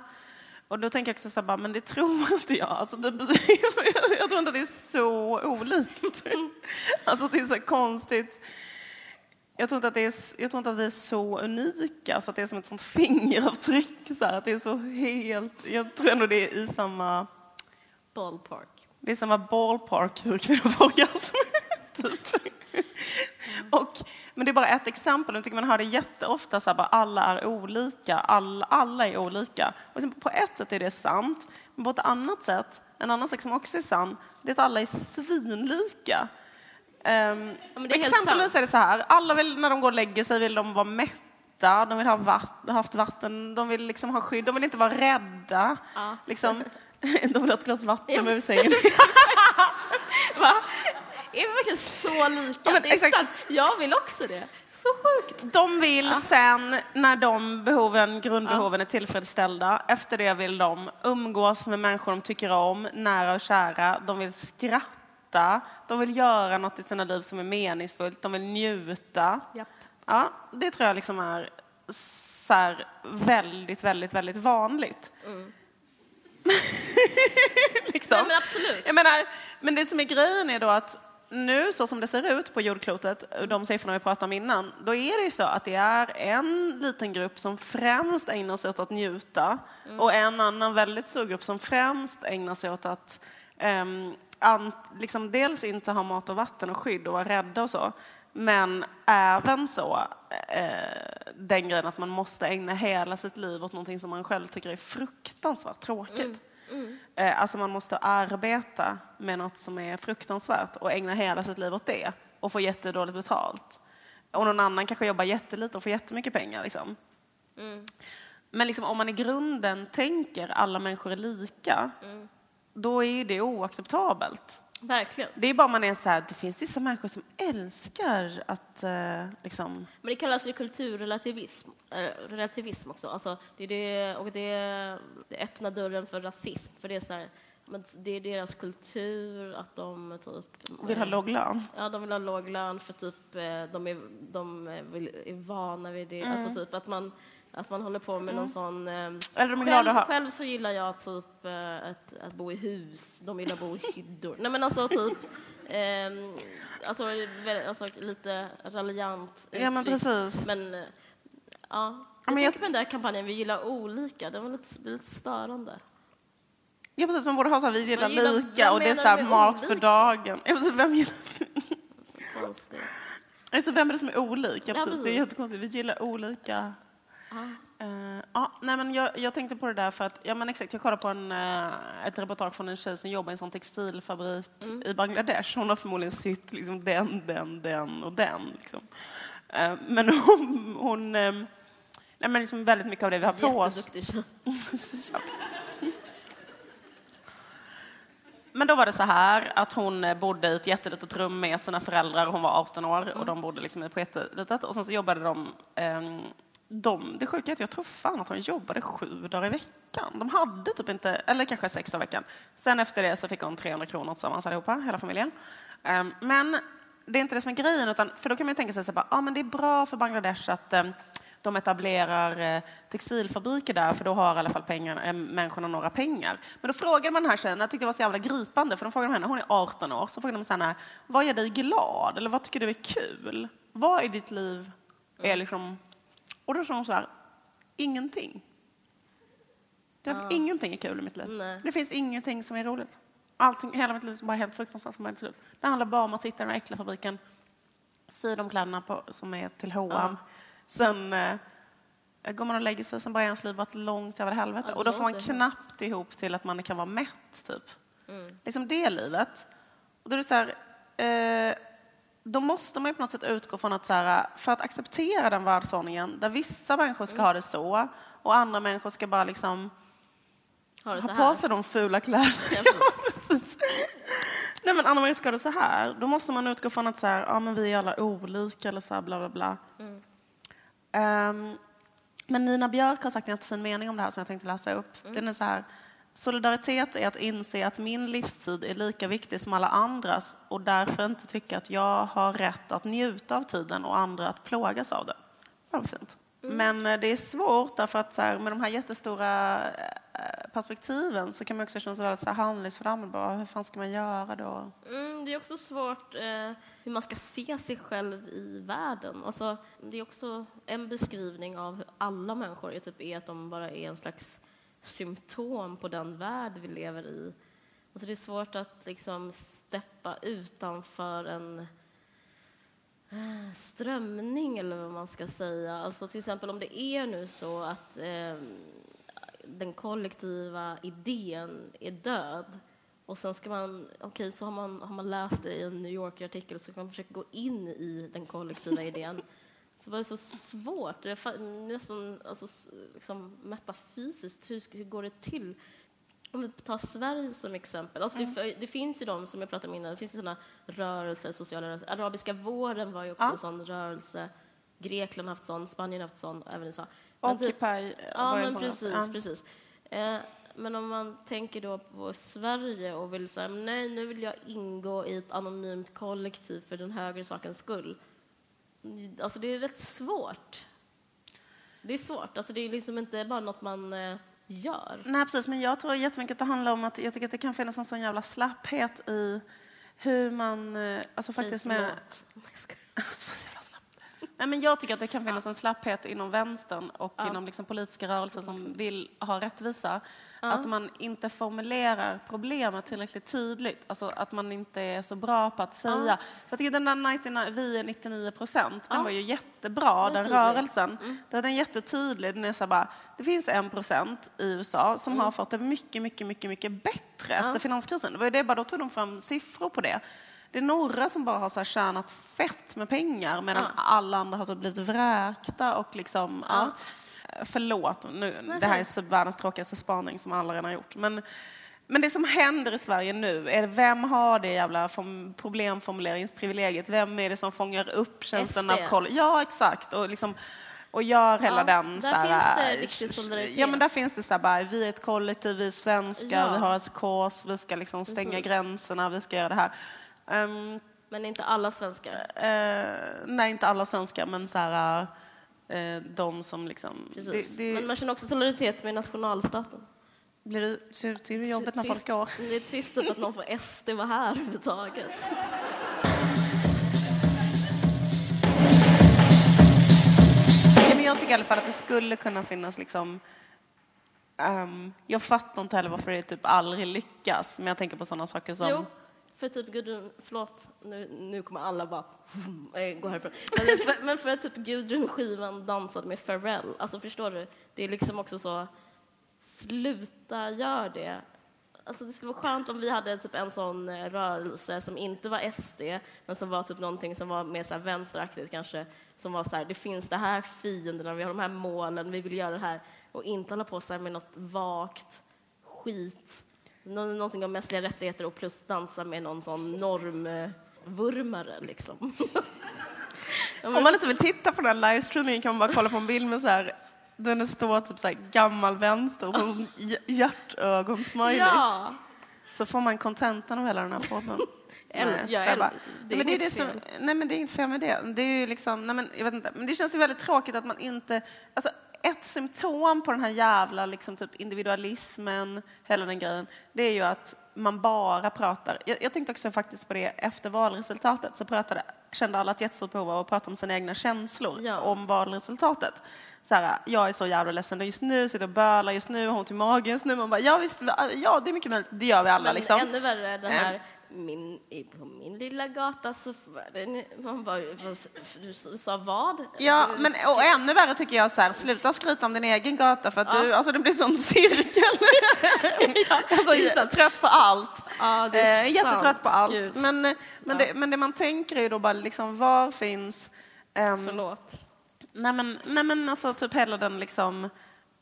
Och då tänker jag också så här, men det tror inte jag. Alltså det, jag tror inte att det är så olikt. Alltså det är så konstigt. Jag tror, inte att det är, jag tror inte att vi är så unika, så att det är som ett sånt fingeravtryck. Så här, att det är så helt... Jag tror ändå det är i samma... Ballpark. Det är samma ballpark hur kvinnor får orgasm. typ. och, men det är bara ett exempel. Jag tycker man hör det jätteofta, så här, bara, alla är olika, alla, alla är olika. Och på ett sätt är det sant, men på ett annat sätt, en annan sak som också är sann, det är att alla är svinlika. Um, ja, exempelvis är det så här, alla vill när de går och lägger sig vill de vara mätta, de vill ha vatten, haft vatten, de vill liksom ha skydd, de vill inte vara rädda. Ja. Liksom, de vill ha ett glas vatten ja. över sängen. Va? Är vi verkligen så lika? Ja, det är exakt. sant. Jag vill också det. Så sjukt. De vill ja. sen, när de behoven, grundbehoven ja. är tillfredsställda, efter det vill de umgås med människor de tycker om, nära och kära. De vill skratta, de vill göra något i sina liv som är meningsfullt, de vill njuta. Japp. Ja, det tror jag liksom är så här, väldigt, väldigt, väldigt vanligt. Mm. liksom. Nej, men absolut. Jag menar, men det som är grejen är då att nu så som det ser ut på jordklotet, de siffrorna vi pratade om innan, då är det ju så att det är en liten grupp som främst ägnar sig åt att njuta mm. och en annan väldigt stor grupp som främst ägnar sig åt att um, an, liksom dels inte ha mat och vatten och skydd och vara rädda och så, men även så eh, den grejen att man måste ägna hela sitt liv åt någonting som man själv tycker är fruktansvärt tråkigt. Mm. Mm. Eh, alltså man måste arbeta med något som är fruktansvärt och ägna hela sitt liv åt det och få jättedåligt betalt. Och någon annan kanske jobbar jättelite och får jättemycket pengar. Liksom. Mm. Men liksom, om man i grunden tänker alla människor är lika, mm. då är det oacceptabelt. Verkligen. Det är bara man är så här, det finns vissa människor som älskar att eh, liksom... Men det kallas ju kulturrelativism äh, relativism också. Alltså, det, är det, och det, det öppnar dörren för rasism. För det är så här, men det är deras kultur att de typ... Vill ha låg lön? Ja, de vill ha låg lön för typ eh, de är, de är vana vid det. Alltså, mm. Alltså typ att man att man håller på med mm. någon sån... Eh, Eller de själv, själv så gillar jag typ eh, att, att bo i hus, de gillar att bo i hyddor. Nej men alltså typ... Eh, alltså, alltså lite raljant Ja men precis. Men eh, ja, jag men tänker på den där kampanjen Vi gillar olika, det var lite, det är lite störande. Ja precis, man borde ha så här, vi gillar, gillar lika och det är så här, mat olika? för dagen. Ja, precis, vem gillar... Så konstigt. Alltså, vem är det som är olika? Ja, precis. Det är jättekonstigt. Vi gillar olika. Uh, ja, nej, men jag, jag, tänkte på det där för att, ja men exakt, jag kollade på en, uh, ett reportage från en tjej som jobbar i en sån textilfabrik mm. i Bangladesh. Hon har förmodligen sytt liksom den, den, den och den. Liksom. Uh, men hon, hon nej, men liksom väldigt mycket av det vi har på oss. Men då var det så här att hon bodde i ett jättelitet rum med sina föräldrar. Hon var 18 år och mm. de bodde liksom på jättelitet. Och sen så jobbade de um, de, det sjuka är att jag tror fan att de jobbade sju dagar i veckan. De hade typ inte, eller kanske sex dagar i veckan. Sen efter det så fick hon 300 kronor tillsammans allihopa, hela familjen. Ehm, men det är inte det som är grejen, utan, för då kan man tänka sig att ah, det är bra för Bangladesh att ehm, de etablerar eh, textilfabriker där, för då har i alla fall pengar, eh, människorna några pengar. Men då frågade man den här tjejen, jag tyckte det var så jävla gripande, för de frågade henne, hon är 18 år, så frågade de henne, vad gör dig glad? Eller vad tycker du är kul? Vad i ditt liv är liksom och då sa hon så här, ingenting. Det ja. Ingenting är kul i mitt liv. Nej. Det finns ingenting som är roligt. Allting, hela mitt liv är bara helt fruktansvärt som slut. Det handlar bara om att sitta i den här äckliga fabriken, sy de kläderna på, som är till H&M. Ja. Sen eh, går man och lägger sig, sen bara är ens liv varit långt över helvete. Ja, och då får man knappt hemskt. ihop till att man kan vara mätt, typ. Mm. Liksom det livet. Och då är det så här, eh, då måste man ju på något sätt utgå från att så här, för att acceptera den världsordningen där vissa människor ska ha det så och andra människor ska bara liksom ha, ha på sig de fula kläderna. Ja, Nej, men andra människor ska ha det så här. Då måste man utgå från att så här, ja, men vi är alla olika eller så här, bla bla bla. Mm. Um, men Nina Björk har sagt en jättefin mening om det här som jag tänkte läsa upp. Mm. Den är så här, Solidaritet är att inse att min livstid är lika viktig som alla andras och därför inte tycka att jag har rätt att njuta av tiden och andra att plågas av det. Det var fint. Mm. Men eh, det är svårt därför att så här, med de här jättestora eh, perspektiven så kan man också känna sig väldigt handlingsförlamad. Hur fan ska man göra då? Mm, det är också svårt eh, hur man ska se sig själv i världen. Alltså, det är också en beskrivning av hur alla människor är, typ, är att de bara är en slags symptom på den värld vi lever i. Alltså det är svårt att liksom steppa utanför en eh, strömning eller vad man ska säga. Alltså till exempel om det är nu så att eh, den kollektiva idén är död och sen ska man, okej, okay, så har man, har man läst det i en New York-artikel så kan man försöka gå in i den kollektiva idén. Så var det så svårt, det nästan alltså, liksom metafysiskt, hur, hur går det till? Om vi tar Sverige som exempel. Alltså mm. det, det, finns ju de som jag pratade om innan, det finns ju sådana rörelser, sociala rörelser. Arabiska våren var ju också ja. en sån rörelse. Grekland har haft sån, Spanien har haft sån, även USA. Typ, Occupy Ja, men precis, ja. precis. Eh, men om man tänker då på Sverige och vill säga nej, nu vill jag ingå i ett anonymt kollektiv för den högre sakens skull. Alltså det är rätt svårt. Det är svårt. Alltså det är liksom inte bara något man eh, gör. Nej, precis. Men jag tror jättemycket att det handlar om att jag tycker att det kan finnas en sån jävla slapphet i hur man... Eh, alltså faktiskt med... Nej, men jag tycker att det kan finnas en slapphet inom vänstern och ja. inom liksom politiska rörelser som vill ha rättvisa. Att man inte formulerar problemet tillräckligt tydligt. Alltså att man inte är så bra på att säga. För att den där 99, vi är 99 procent, den var ju jättebra, den tydlig. rörelsen. Mm. Den är jättetydlig. Den är så bara, det finns en procent i USA som mm. har fått det mycket, mycket, mycket, mycket bättre efter finanskrisen. Det var ju det, bara då tog de fram siffror på det. Det är några som bara har så här tjänat fett med pengar medan ja. alla andra har så blivit vräkta och liksom, ja. ja. Förlåt, nu, det här är världens tråkigaste spaning som alla redan har gjort. Men, men det som händer i Sverige nu, är vem har det jävla problemformuleringsprivilegiet? Vem är det som fångar upp känslan av koll? Ja, exakt. Och liksom, och gör hela ja, den... Där så här, finns det riktig solidaritet. Ja, men där finns det så här, bara, vi är ett kollektiv, vi är svenskar, ja. vi har ett kors, vi ska liksom stänga Precis. gränserna, vi ska göra det här. Um, men inte alla svenskar? Uh, nej, inte alla svenskar, men så här, uh, de som liksom... Det, det, men man känner också solidaritet med nationalstaten. Blir du, tycker du jobbigt när folk går? Det är trist typ att någon får SD vara här överhuvudtaget. Ja, men jag tycker i alla fall att det skulle kunna finnas liksom um, jag fattar inte heller varför det typ aldrig lyckas, men jag tänker på sådana saker som jo för typ Gudrun, förlåt, nu, nu kommer alla bara eh, gå härifrån. Men för, men för att typ Gudrun skivan dansade med Pharrell, alltså förstår du? Det är liksom också så, sluta gör det. Alltså det skulle vara skönt om vi hade typ en sån eh, rörelse som inte var SD, men som var typ någonting som var mer så här vänsteraktigt kanske, som var så här, det finns det här fienderna, vi har de här målen, vi vill göra det här, och inte hålla på så med något vagt skit någonting om mänskliga rättigheter och plus dansa med någon sån normvurmare liksom. Om man inte vill titta på den här livestreamingen kan man bara kolla på en bild med så här den är står typ så här gammal vänster och så hjärtögon-smiley. Ja. Så får man kontentan av hela den här podden. nej, jag bara. Det är men det är det som, nej men det är inget fel med det. Det är liksom, nej men jag vet inte, men det känns ju väldigt tråkigt att man inte, alltså ett symptom på den här jävla liksom, typ individualismen, hela den grejen, det är ju att man bara pratar. Jag, jag tänkte också faktiskt på det efter valresultatet, så pratade, kände alla ett jättestort behov av att prata om sina egna känslor ja. om valresultatet. Så här, jag är så jävla ledsen just nu, sitter och bölar just nu, har ont i magen just nu. Man bara, ja visst, ja det är mycket möjligt, det gör vi alla. Men liksom. ännu värre, den här min, på min lilla gata så man bara, du sa vad? Ja, men och ännu värre tycker jag så här, sluta skryta om din egen gata för att ja. du, alltså det blir sån cirkel. ja, alltså, jag är trött på allt. Ja, det är eh, jättetrött på allt. Gud. Men, men, ja. det, men det man tänker är ju då bara liksom, var finns... Um, Förlåt. Nej men, nej men alltså typ hela den liksom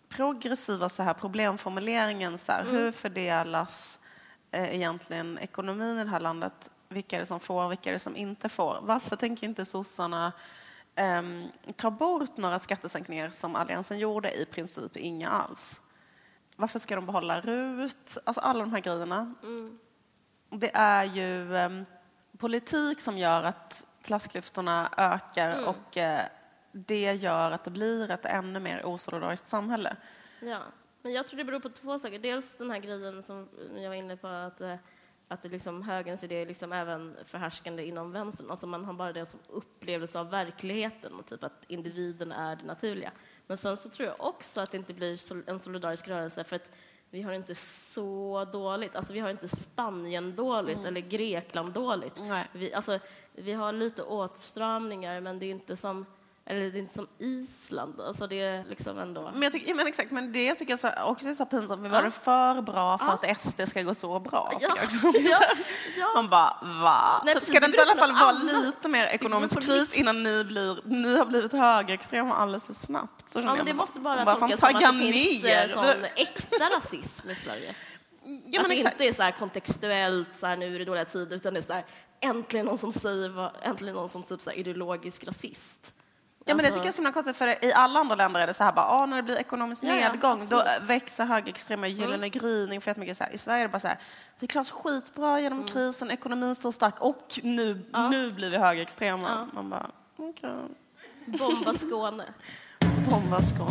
progressiva så här problemformuleringen så här, mm. hur fördelas egentligen ekonomin i det här landet. Vilka är det som får, vilka är det som inte får? Varför tänker inte sossarna eh, ta bort några skattesänkningar som Alliansen gjorde? I princip inga alls. Varför ska de behålla RUT? Alltså alla de här grejerna. Mm. Det är ju eh, politik som gör att klassklyftorna ökar mm. och eh, det gör att det blir ett ännu mer osolidariskt samhälle. Ja. Men jag tror det beror på två saker. Dels den här grejen som jag var inne på, att, eh, att det liksom, högerns idé är liksom även förhärskande inom vänstern. Alltså man har bara det som upplevelse av verkligheten och typ att individen är det naturliga. Men sen så tror jag också att det inte blir en solidarisk rörelse för att vi har inte så dåligt. Alltså, vi har inte Spanien dåligt Mm. eller Grekland dåligt. Vi, alltså, vi har lite åtstramningar, men det är inte som, eller det är inte som Island. Alltså, det är liksom ändå... Men, jag tycker, ja, men exakt, men det tycker jag så, också är så pinsamt. Vi Ja. var det för bra för Ja. att SD ska gå så bra. Ja, ja, ja. Man bara, va? Nej, typ, precis, ska det inte i alla fall vara lite mer ekonomisk kris innan ni, blir, ni har blivit högerextrema alldeles för snabbt? Så Ja, men det måste bara tolkas som att det finns eh, sån äkta rasism i Sverige. Ja, att men det exakt. inte är så här kontextuellt, så här, nu är det dåliga tider, utan det är så här, äntligen någon som säger, äntligen någon som typ så här, ideologisk rasist. Ja, men det Alltså- tycker jag är så himla konstigt, för i alla andra länder är det så här bara, ah, när det blir ekonomisk Ja, ja, nedgång, då. Mm. växer högerextrema gyllene gryning för mycket så här. I Sverige är det bara så här, vi klarar oss skitbra genom krisen, ekonomin står stark och nu, Mm. Ja. nu blir vi högerextrema. Man bara, okej. Bomba Skåne. Bomba Skåne,